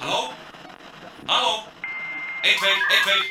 Halló? Halló? Eitt, tveir, eitt, tveir.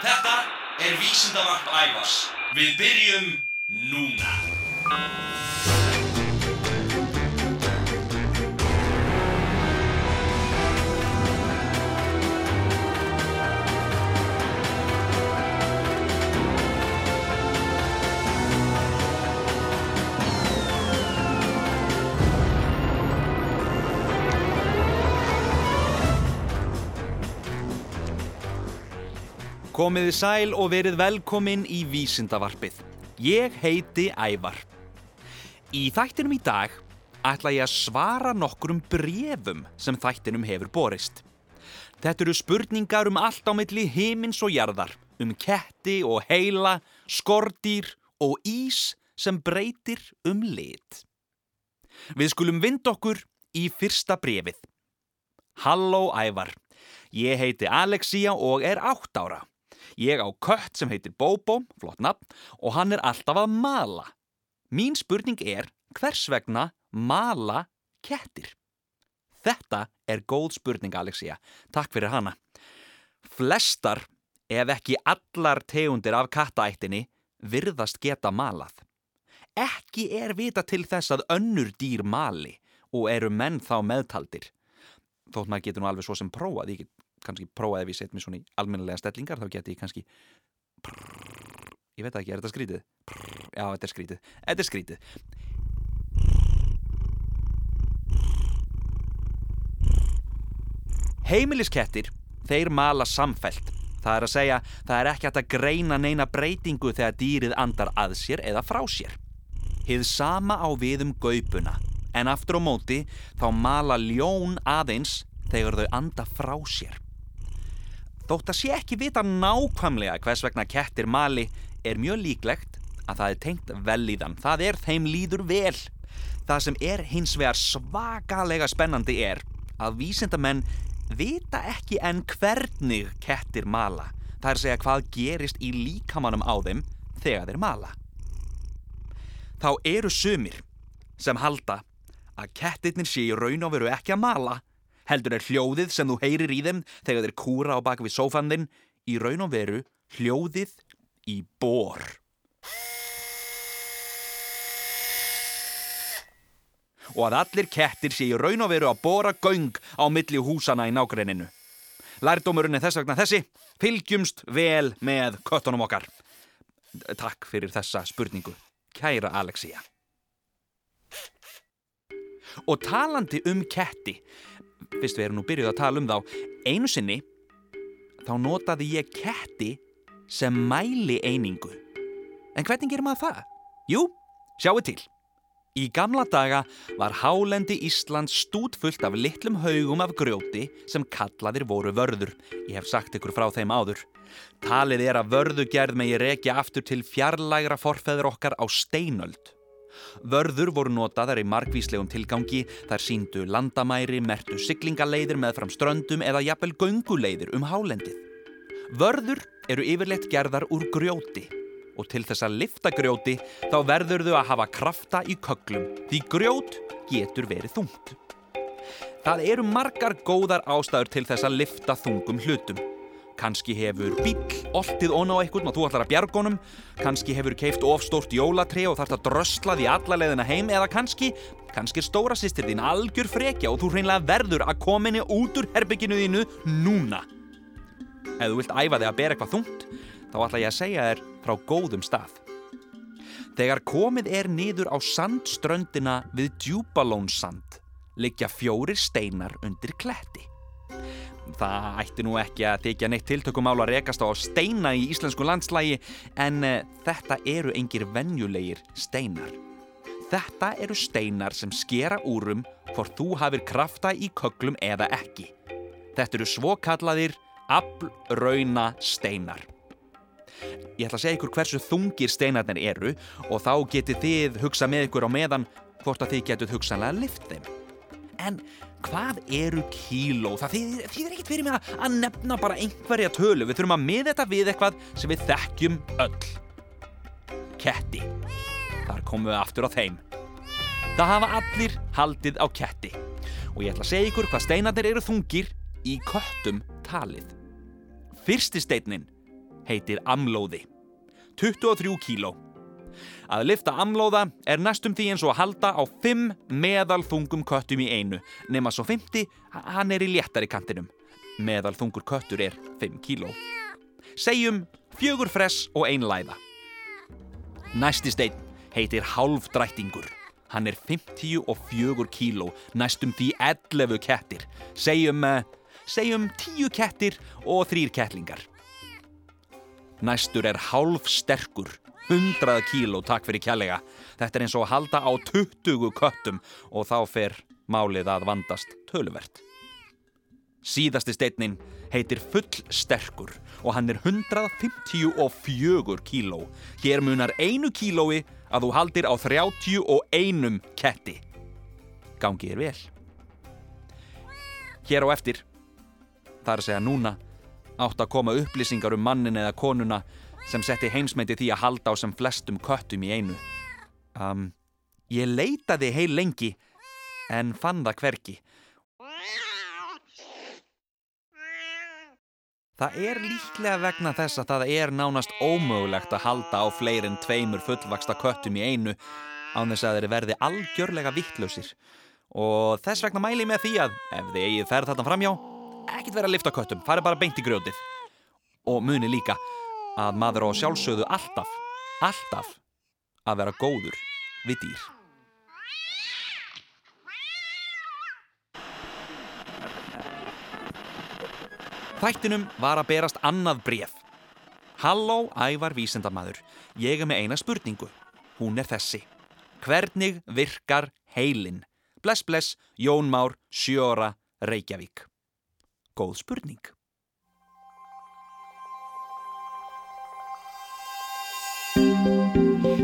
Þetta er vísindavarp ævars. Við byrjum núna. Komiði sæl og verið velkomin í Vísindavarpið. Ég heiti Ævar. Í þættinum í dag ætla ég að svara nokkrum brefum sem þættinum hefur borist. Þetta eru spurningar um allt á milli himins og jarðar, um ketti og heila, skordýr og ís sem breytir um lit. Við skulum vind okkur í fyrsta brefið. Halló Ævar, ég heiti Alexia og er átt ára. Ég á kött sem heitir Bobo, flott nafn, og hann er alltaf að mala. Mín spurning er hvers vegna mala kettir? Þetta er góð spurning, Alexia. Takk fyrir hana. Flestar, ef ekki allar tegundir af kattaættinni, virðast geta malað. Ekki er vita til þess að önnur dýr mali og eru menn þá meðtaldir. Þótt maður getur nú alveg svo sem prófað, ég get kannski prófað ef ég set mér svona í almennilega stellingar þá geti ég kannski prrr, ég veit ekki, er þetta skrítið? Prrr, já, þetta er skrítið, þetta er skrítið. Heimiliskettir þeir mala samfelt það er að segja, það er ekki hægt að greina neina breytingu þegar dýrið andar að sér eða frá sér. Hið sama á við um gaupuna. En aftur á móti þá mala ljón aðeins þegar þau anda frá sér Þótt að sé ekki vita nákvæmlega hvers vegna kettir mali er mjög líklegt að það er tengt vel í þann. Það er þeim líður vel. Það sem er hins vegar svakalega spennandi er að vísindamenn vita ekki enn hvernig kettir mala. Það er að segja hvað gerist í líkamannum á þeim þegar þeir mala. Þá eru sumir sem halda að kettirnir sé í raun og veru ekki að mala heldur er hljóðið sem þú heyrir í þeim þegar þeir kúra á bak við sófan þinn í raun og veru hljóðið í bor. Og að allir kettir sé í raun og veru að bora göng á milli húsana í nágrenninu. Lærdómurinn er þess vegna þessi, fylgjumst vel með köttunum okkar. Takk fyrir þessa spurningu, kæra Alexia. Og talandi um ketti, fyrst við erum nú byrjuð að tala um þá, einu sinni þá notaði ég ketti sem mæli einingu. En hvernig gerir maður það? Jú, sjáu til. Í gamla daga var hálendi Ísland stútfullt af litlum haugum af grjóti sem kallaðir voru vörður. Ég hef sagt ykkur frá þeim áður. Talið er að vörðugerð megi rekja aftur til fjarlægra forfeður okkar á steinöld. Vörður voru notaðar í margvíslegum tilgangi, þar síndu landamæri, mertu siglingaleiðir með fram ströndum eða jafnvel gönguleiðir um hálendið. Vörður eru yfirleitt gerðar úr grjóti og til þess að lifta grjóti þá verður þau að hafa krafta í köglum því grjót getur verið þungt. Það eru margar góðar ástæður til þess að lifta þungum hlutum. Kanski hefur bíl, oltið ón á einhvern og þú ætlar að bjargónum. Kanski hefur keift ofstórt jólatri og þarf að drösla því alla leiðina heim. Eða kannski, kannski er stóra sýstir þín algjör frekja og þú hreinlega verður að kominni út úr herbygginu þínu núna. Ef þú vilt æfa þig að bera eitthvað þungt, þá ætla ég að segja þér frá góðum stað. Þegar komið er niður á sandströndina við djúbalónsand, liggja fjórir steinar undir kletti. Það ætti nú ekki að þykja neitt tiltökumál að rekast á steina í íslensku landslægi en uh, þetta eru engir venjulegir steinar. Þetta eru steinar sem skera úrum hvort þú hafir krafta í köglum eða ekki. Þetta eru svokallaðir aflrauna steinar. Ég ætla að segja ykkur hversu þungir steinarnir eru og þá getið þið hugsa með ykkur á meðan hvort að þið getuð hugsanlega lift þeim. En hvað eru kíló? Það þýðir, þýðir ekkert fyrir mig að, að nefna bara einhverja tölu. Við þurfum að miða þetta við eitthvað sem við þekkjum öll. Ketti. Þar komum við aftur á þeim. Það hafa allir haldið á ketti og ég ætla að segja ykkur hvað steinarnir eru þungir í köttum talið. Fyrsti steinin heitir amlóði, 23 kíló. Að lifta amlóða er næstum því eins og að halda á 5 meðalþungum köttum í einu, nema svo 50, hann er í léttari kantinum. Meðalþungur köttur er 5 kíló. Segjum fjögur fress og ein læða. Næsti stein heitir hálfdrættingur. Hann er 54 kíló, næstum því 11 kettir. Segjum, uh, segjum 10 kettir og 3 kettlingar. Næstur er hálf sterkur, 100 kíló takk fyrir kjallega. Þetta er eins og að halda á 20 köttum og þá fer málið að vandast töluvert. Síðasti steinin heitir full sterkur og hann er 154 kíló. Hér munar einu kílói að þú haldir á 31 ketti. Gangi er vel. Hér á eftir, það er að segja núna, átt að koma upplýsingar um mannin eða konuna sem setti heimsmeiti því að halda á sem flestum köttum í einu. Um, ég leitaði heil lengi en fann það hverki. Það er líklega vegna þess að það er nánast ómögulegt að halda á fleirin tveimur fullvaksta köttum í einu án þess að þeir verði algjörlega vittlausir. Og þess vegna mæli ég með því að ef þið eigið ferð þarna framjá, ekkit vera að lifta köttum, farið bara beint í grjótið. Og muni líka að maður á sjálfsögðu alltaf, alltaf að vera góður við dýr. Þættinum var að berast annað bref. Halló, ævar vísendamadur. Ég er með eina spurningu. Hún er þessi. Hvernig virkar heilin? Bless, bless, Jón Már, sjóra, Reykjavík. Góð spurning.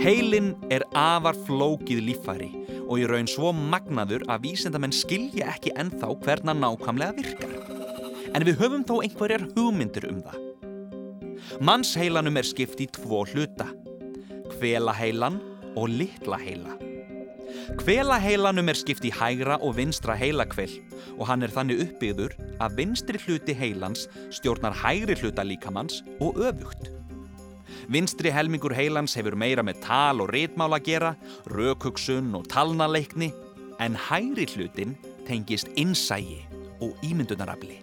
Heilin er afar flókið líffæri og í raun svo magnaður að vísendamenn skilja ekki ennþá hverna nákvæmlega virkar en við höfum þó einhverjar hugmyndir um það. Mannsheilanum er skipt í tvo hluta, kvelaheilan og litlaheila. Kvelaheilanum er skipt í hægra og vinstra heilakvel og hann er þannig uppbyggður að vinstri hluti heilans stjórnar hægri hluta líkamanns og öfugt. Vinstri helmingur heilans hefur meira með tal og ritmál að gera, rökhugsun og talnaleikni, en hægri hlutin tengist innsægi og ímyndunarafli.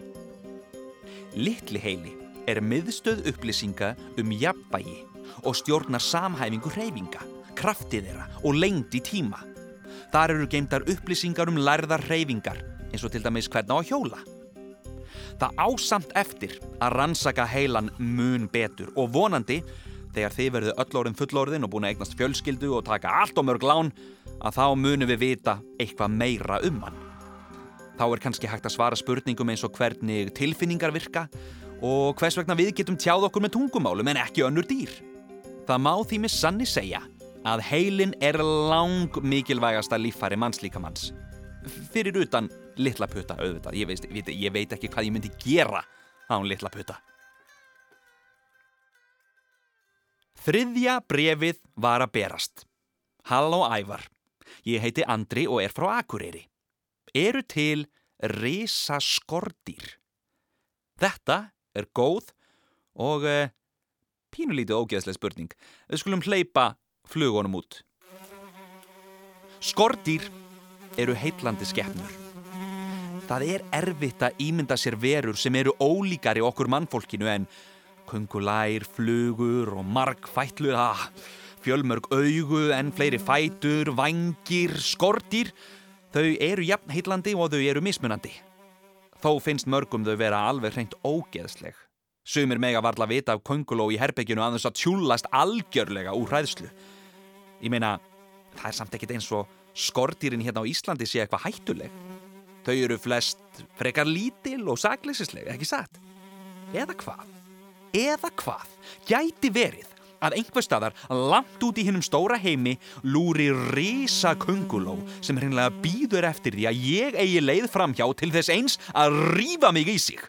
Littli heili er miðstöð upplýsinga um jafnvægi og stjórnar samhæfingu hreyfinga, kraftið þeirra og lengd í tíma. Þar eru geimtar upplýsingar um lærðar hreyfingar, eins og til dæmis hvernig á hjóla. Það ásamt eftir að rannsaka heilan mun betur og vonandi, þegar þið verðu öllorðin fullorðin og búin að eignast fjölskyldu og taka allt og mörg lán, að þá munum við vita eitthvað meira um hann. Þá er kannski hægt að svara spurningum eins og hvernig tilfinningar virka og hvers vegna við getum tjáð okkur með tungumálum en ekki önnur dýr. Það má því með sanni segja að heilin er lang mikilvægasta líffæri mannslíkamanns. Fyrir utan litla putta auðvitað, ég, veist, ég, ég veit ekki hvað ég myndi gera á hún litla putta. Þriðja brefið var að berast. Halló ævar, ég heiti Andri og er frá Akureyri eru til risaskortýr. Þetta er góð og uh, pínulítið ógeðslega spurning. Við skulum hleypa flugunum út. Skortýr eru heitlandi skeppnur. Það er erfitt að ímynda sér verur sem eru ólíkari okkur mannfólkinu en kungulær, flugur og margfætlur, ah, fjölmörg augu en fleiri fætur, vangir, skortýr Þau eru jafn heitlandi og þau eru mismunandi. Þó finnst mörgum þau vera alveg hreint ógeðsleg. Sumir mega varla vita af konguló í herbygginu að þess að tjúlast algjörlega úr hræðslu. Ég meina, það er samt ekkit eins og skortýrin hérna á Íslandi sé eitthvað hættuleg. Þau eru flest frekar lítil og saglýsisleg, ekki satt? Eða hvað? Eða hvað? Gæti verið að einhver staðar langt út í hinnum stóra heimi lúri risa kunguló sem hreinlega býður eftir því að ég eigi leið framhjá til þess eins að rýfa mig í sig.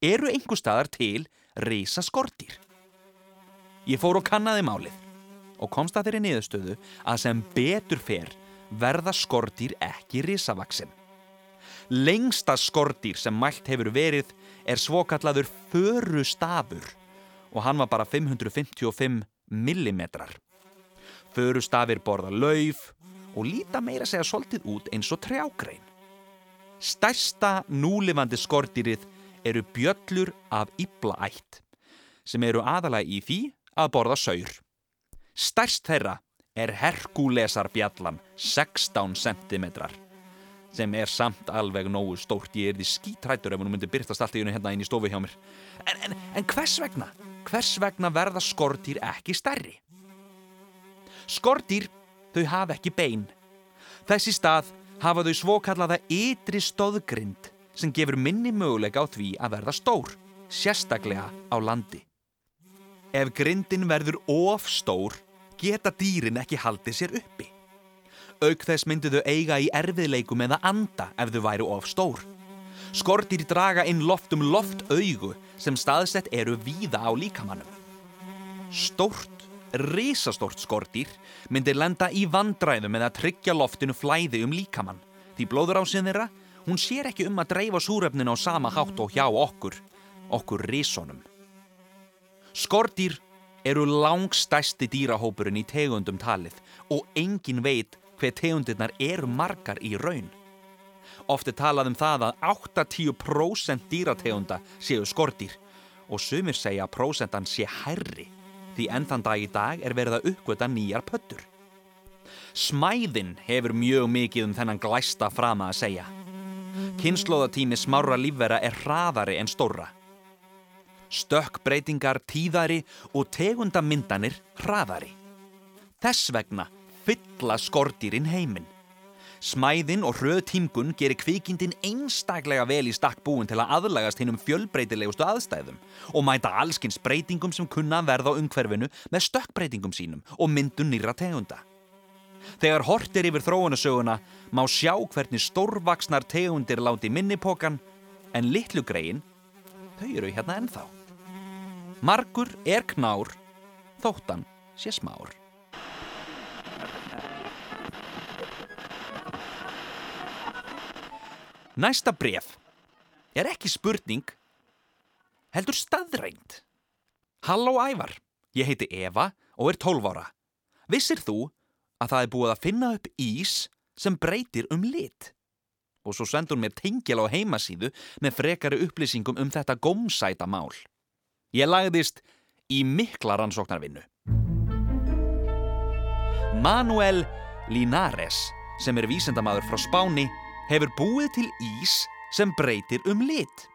Eru einhver staðar til risa skortýr? Ég fór og kannaði málið og komst að þeirri niðurstöðu að sem betur fer verða skortýr ekki risavaksin. Lengsta skortýr sem mælt hefur verið er svokallaður förustafur og hann var bara 555 millimetrar. Förustafir borða lauf og líta meira segja svolítið út eins og trjágrein. Stærsta núlifandi skortýrið eru bjöllur af yblaætt sem eru aðalega í því að borða saur. Stærst þeirra er Herkulesarbjallan 16 cm sem er samt alveg nógu stórt ég er því skítrættur ef hún myndi byrtast allt í hennu hérna inn í stofu hjá mér en, en, en hvers vegna? Hvers vegna verða skortýr ekki stærri? Skortýr, þau hafa ekki bein Þessi stað hafa þau svokallaða ytri stóðgrind sem gefur minni möguleika á því að verða stór, sérstaklega á landi. Ef grindin verður of stór, geta dýrin ekki haldið sér uppi. Auk þess myndu þau eiga í erfiðleikum eða anda ef þau væru of stór. Skortir draga inn loft um loft augu sem staðsett eru víða á líkamannum. Stórt risastórt skortýr myndir lenda í vandræðum með að tryggja loftinu flæði um líkamann. Því blóður á sin þeirra, hún sér ekki um að dreifa súrefninu á sama hátt og hjá okkur, okkur risonum. Skortýr eru langstæsti dýrahópurinn í tegundum talið og engin veit hver tegundirnar eru margar í raun. Ofti talað um það að 8-10% dýrategunda séu skortýr og sumir segja að prósentan sé herri því enn þann dag í dag er verið að uppgöta nýjar pöttur. Smæðin hefur mjög mikið um þennan glæsta frama að segja. Kynnslóðatími smára lífvera er hraðari en stóra. Stökkbreytingar, tíðari og tegundamyndanir hraðari. Þess vegna fylla skortýrin heiminn. Smæðin og hröð tímgun gerir kvikindin einstaklega vel í stakk búin til að aðlagast hinn um fjölbreytilegustu aðstæðum og mæta allskins breytingum sem kunna verða á umhverfinu með stökkbreytingum sínum og myndun nýra tegunda. Þegar hortir yfir þróunasöguna má sjá hvernig stórvaksnar tegundir láti minnipokan en litlu greiin, þau eru hérna ennþá. Margur er knár, þóttan sé smár. Næsta bref er ekki spurning, heldur staðrænt. Halló Ævar, ég heiti Eva og er 12 ára. Vissir þú að það er búið að finna upp ís sem breytir um lit? Og svo sendur mér tengil á heimasíðu með frekari upplýsingum um þetta gómsæta mál. Ég lagðist í mikla rannsóknarvinnu. Manuel Linares, sem er vísendamadur frá Spáni, hefur búið til ís sem breytir um lit.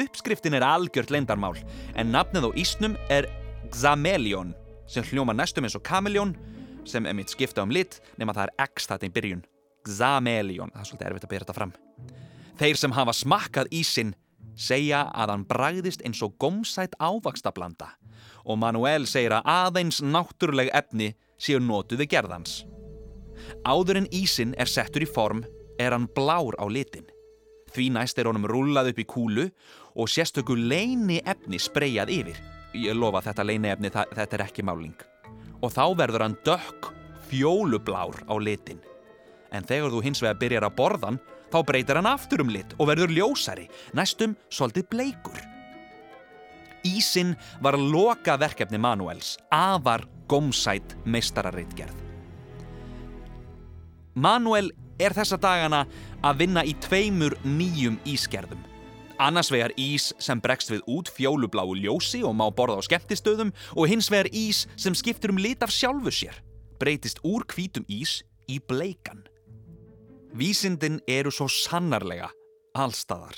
Uppskriftin er algjört leindarmál en nafnið á ísnum er Xamelion sem hljóma næstum eins og Kameleon sem er mitt skipta um lit nema það er X þetta í byrjun. Xamelion, það er svolítið erfitt að byrja þetta fram. Þeir sem hafa smakkað ísin segja að hann bragðist eins og gómsætt ávaxtablanda og Manuel segir að aðeins náttúruleg efni séu nótuði gerðans. Áður en ísin er settur í form er hann blár á litin. Því næst er honum rúlað upp í kúlu og sérstöku leini efni spreyjað yfir. Ég lofa þetta leini efni, þetta er ekki máling. Og þá verður hann dökk fjólublár á litin. En þegar þú hins vegar byrjar að borðan, þá breytir hann aftur um lit og verður ljósari, næstum svolítið bleikur. Ísin var loka verkefni Manuels, afar gómsætt meistararreitgerð. Manuel er þessa dagana að vinna í tveimur nýjum ískerðum. Annars vegar ís sem bregst við út fjólubláu ljósi og má borða á skemmtistöðum og hins vegar ís sem skiptur um lit af sjálfu sér, breytist úr hvítum ís í bleikan. Vísindin eru svo sannarlega allstaðar.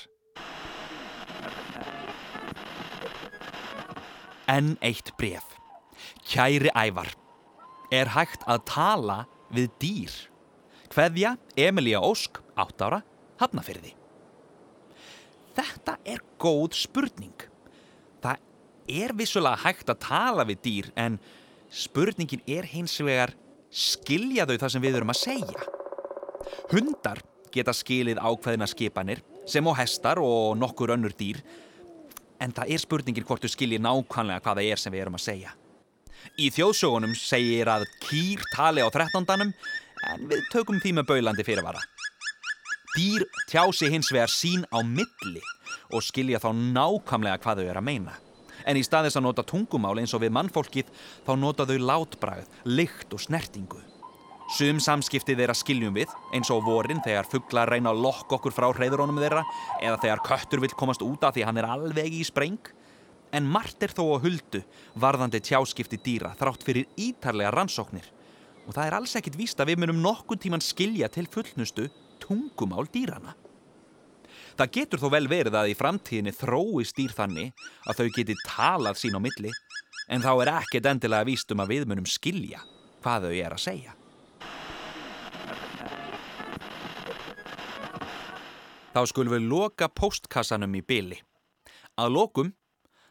Enn eitt bref. Kæri ævar, er hægt að tala við dýr? Hveðja Emilia Ósk, 8 ára, hafnafyrði. Þetta er góð spurning. Það er vissulega hægt að tala við dýr en spurningin er hins vegar skilja þau það sem við erum að segja. Hundar geta skilið ákveðina skipanir sem á hestar og nokkur önnur dýr en það er spurningin hvort þau skiljið nákvæmlega hvað það er sem við erum að segja. Í þjóðsögunum segir að kýr tali á þrettándanum en við tökum því með baulandi fyrirvara. Dýr tjási hins vegar sín á milli og skilja þá nákvæmlega hvað þau er að meina. En í staðis að nota tungumál eins og við mannfólkið þá nota þau látbragð, lykt og snertingu. Sum samskipti þeirra skiljum við, eins og vorin þegar fugglar reyna að lokka okkur frá hreyðurónum þeirra eða þegar köttur vil komast úta því hann er alveg í spreng. En margt er þó að huldu varðandi tjáskipti dýra þrátt fyrir ítarlega rannsóknir og það er alls ekkit víst að við munum nokkun tíman skilja til fullnustu tungumál dýrana. Það getur þó vel verið að í framtíðinni þrói stýr þannig að þau geti talað sín á milli en þá er ekkit endilega víst um að við munum skilja hvað þau er að segja. Þá skulum við loka postkassanum í byli. Að lokum,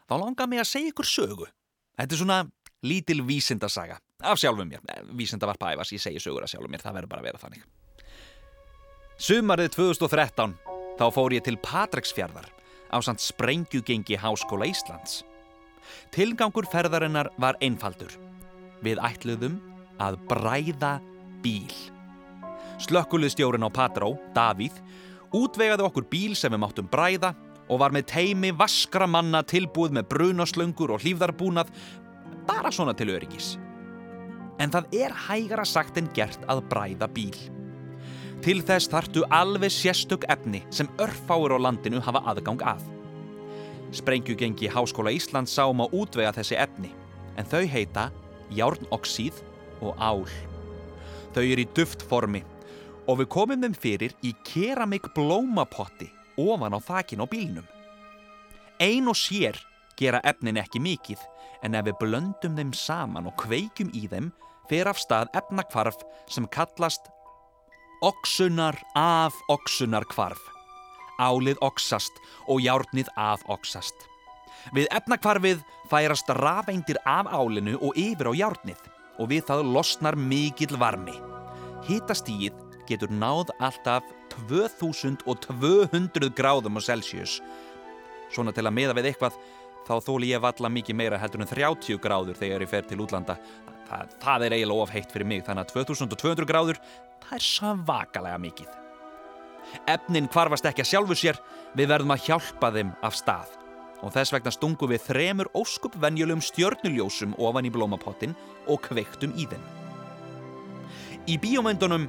þá langar mig að segja ykkur sögu. Þetta er svona lítil vísindasaga af sjálfum mér. Vísinda var pæfas, ég segi sögur af sjálfum mér, það verður bara að vera þannig. Sumarið 2013 þá fór ég til Patreksfjörðar á samt sprengjugengi Háskóla Íslands. Tilgangur ferðarinnar var einfaldur. Við ætluðum að bræða bíl. Slökkulistjórin á Patró, Davíð, útvegaði okkur bíl sem við máttum bræða og var með teimi vaskra manna tilbúið með brunaslöngur og hlýfðarbúnað bara svona til öryggis. En það er hægara sagt en gert að bræða bíl. Til þess þartu alveg sérstök efni sem örfáur á landinu hafa aðgang að. Sprengjugengi Háskóla Íslands sáum á útvega þessi efni, en þau heita járnoxíð og ál. Þau eru í duftformi og við komum þeim fyrir í keramik blómapotti ofan á þakin á bílnum. Ein og sér gera efnin ekki mikið en ef við blöndum þeim saman og kveikjum í þeim fer af stað efnakvarf sem kallast Oksunar af oksunar kvarf. Álið oksast og járnið af oksast. Við efnakvarfið færast rafeindir af álinu og yfir á járnið og við það losnar mikill varmi. Hitastíð getur náð alltaf 2200 gráðum á Celsius. Svona til að miða við eitthvað þá þóli ég valla mikið meira heldur en 30 gráður þegar ég fer til útlanda. Það, það er eiginlega of heitt fyrir mig þannig að 2200 gráður, það er svakalega mikið. Efnin kvarfast ekki að sjálfu sér, við verðum að hjálpa þeim af stað. Og þess vegna stungum við þremur óskup venjulegum stjörnuljósum ofan í blómapottin og kveiktum í þeim. Í bíómyndunum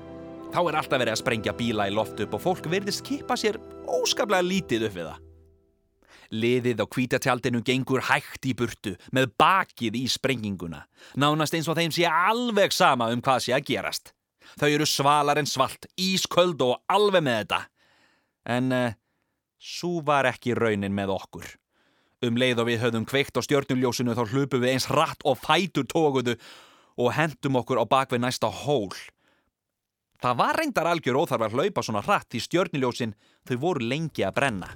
þá er alltaf verið að sprengja bíla í loft upp og fólk verðist kipa sér óskaplega lítið upp við það. Liðið á kvítatjaldinu gengur hægt í burtu með bakið í sprenginguna. Nánast eins og þeim sé alveg sama um hvað sé að gerast. Þau eru svalar en svalt, ísköld og alveg með þetta. En uh, svo var ekki raunin með okkur. Um leið og við höfðum kveikt á stjörnuljósinu þá hlupum við eins rætt og fætur tóguðu og hendum okkur á bakvið næsta hól. Það var reyndar algjör óþarf að hlaupa svona rætt í stjörnuljósin þau voru lengi að brenna.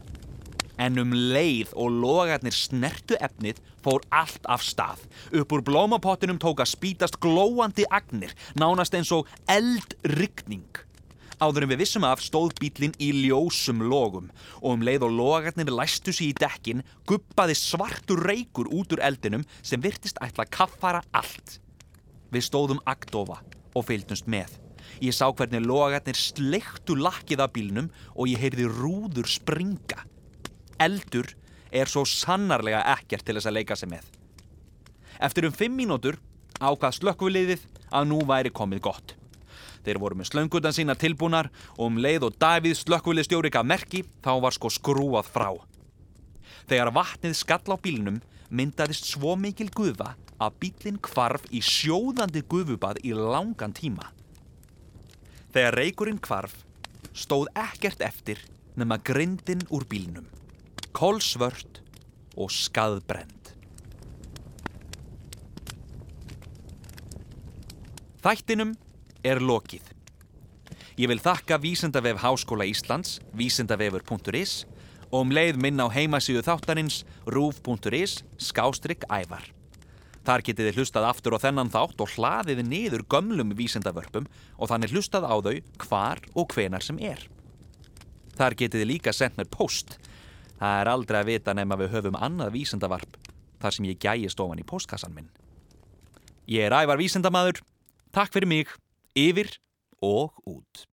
En um leið og logarnir snertu efnið fór allt af stað. Upp úr blómapottinum tók að spítast glóandi agnir, nánast eins og eldryggning. Áður en við vissum af stóð bílinn í ljósum logum og um leið og logarnir læstu sér í dekkin guppaði svartur reykur út úr eldinum sem virtist ætla að kaffara allt. Við stóðum agdofa og fylgdumst með. Ég sá hvernig logarnir sleiktu lakkið af bílnum og ég heyrði rúður springa. Eldur er svo sannarlega ekkert til þess að leika sig með. Eftir um fimm mínútur ákvað slökkviliðið að nú væri komið gott. Þeir voru með slöngutan sína tilbúnar og um leið og Davíð slökkvilistjóri gaf merki þá var sko skrúað frá. Þegar vatnið skall á bílnum myndaðist svo mikil gufa að bílinn kvarf í sjóðandi gufubað í langan tíma. Þegar reykurinn kvarf stóð ekkert eftir nema grindin úr bílnum, kolsvört og skaðbrend. Þættinum er lokið. Ég vil þakka Vísendavef Háskóla Íslands, vísendavefur.is og um leið minna á heimasíðu þáttarins rúf.is skástrygg ævar. Þar getið þið hlustað aftur á þennan þátt og hlaðið niður gömlum vísendavörpum og þannig hlustað á þau hvar og hvenar sem er. Þar getið þið líka sendt mér post. Það er aldrei að vita nefn að við höfum annað vísendavarp þar sem ég gæjist ofan í postkassan minn. Ég er ævar vísendamadur. Takk fyrir mig, yfir og út.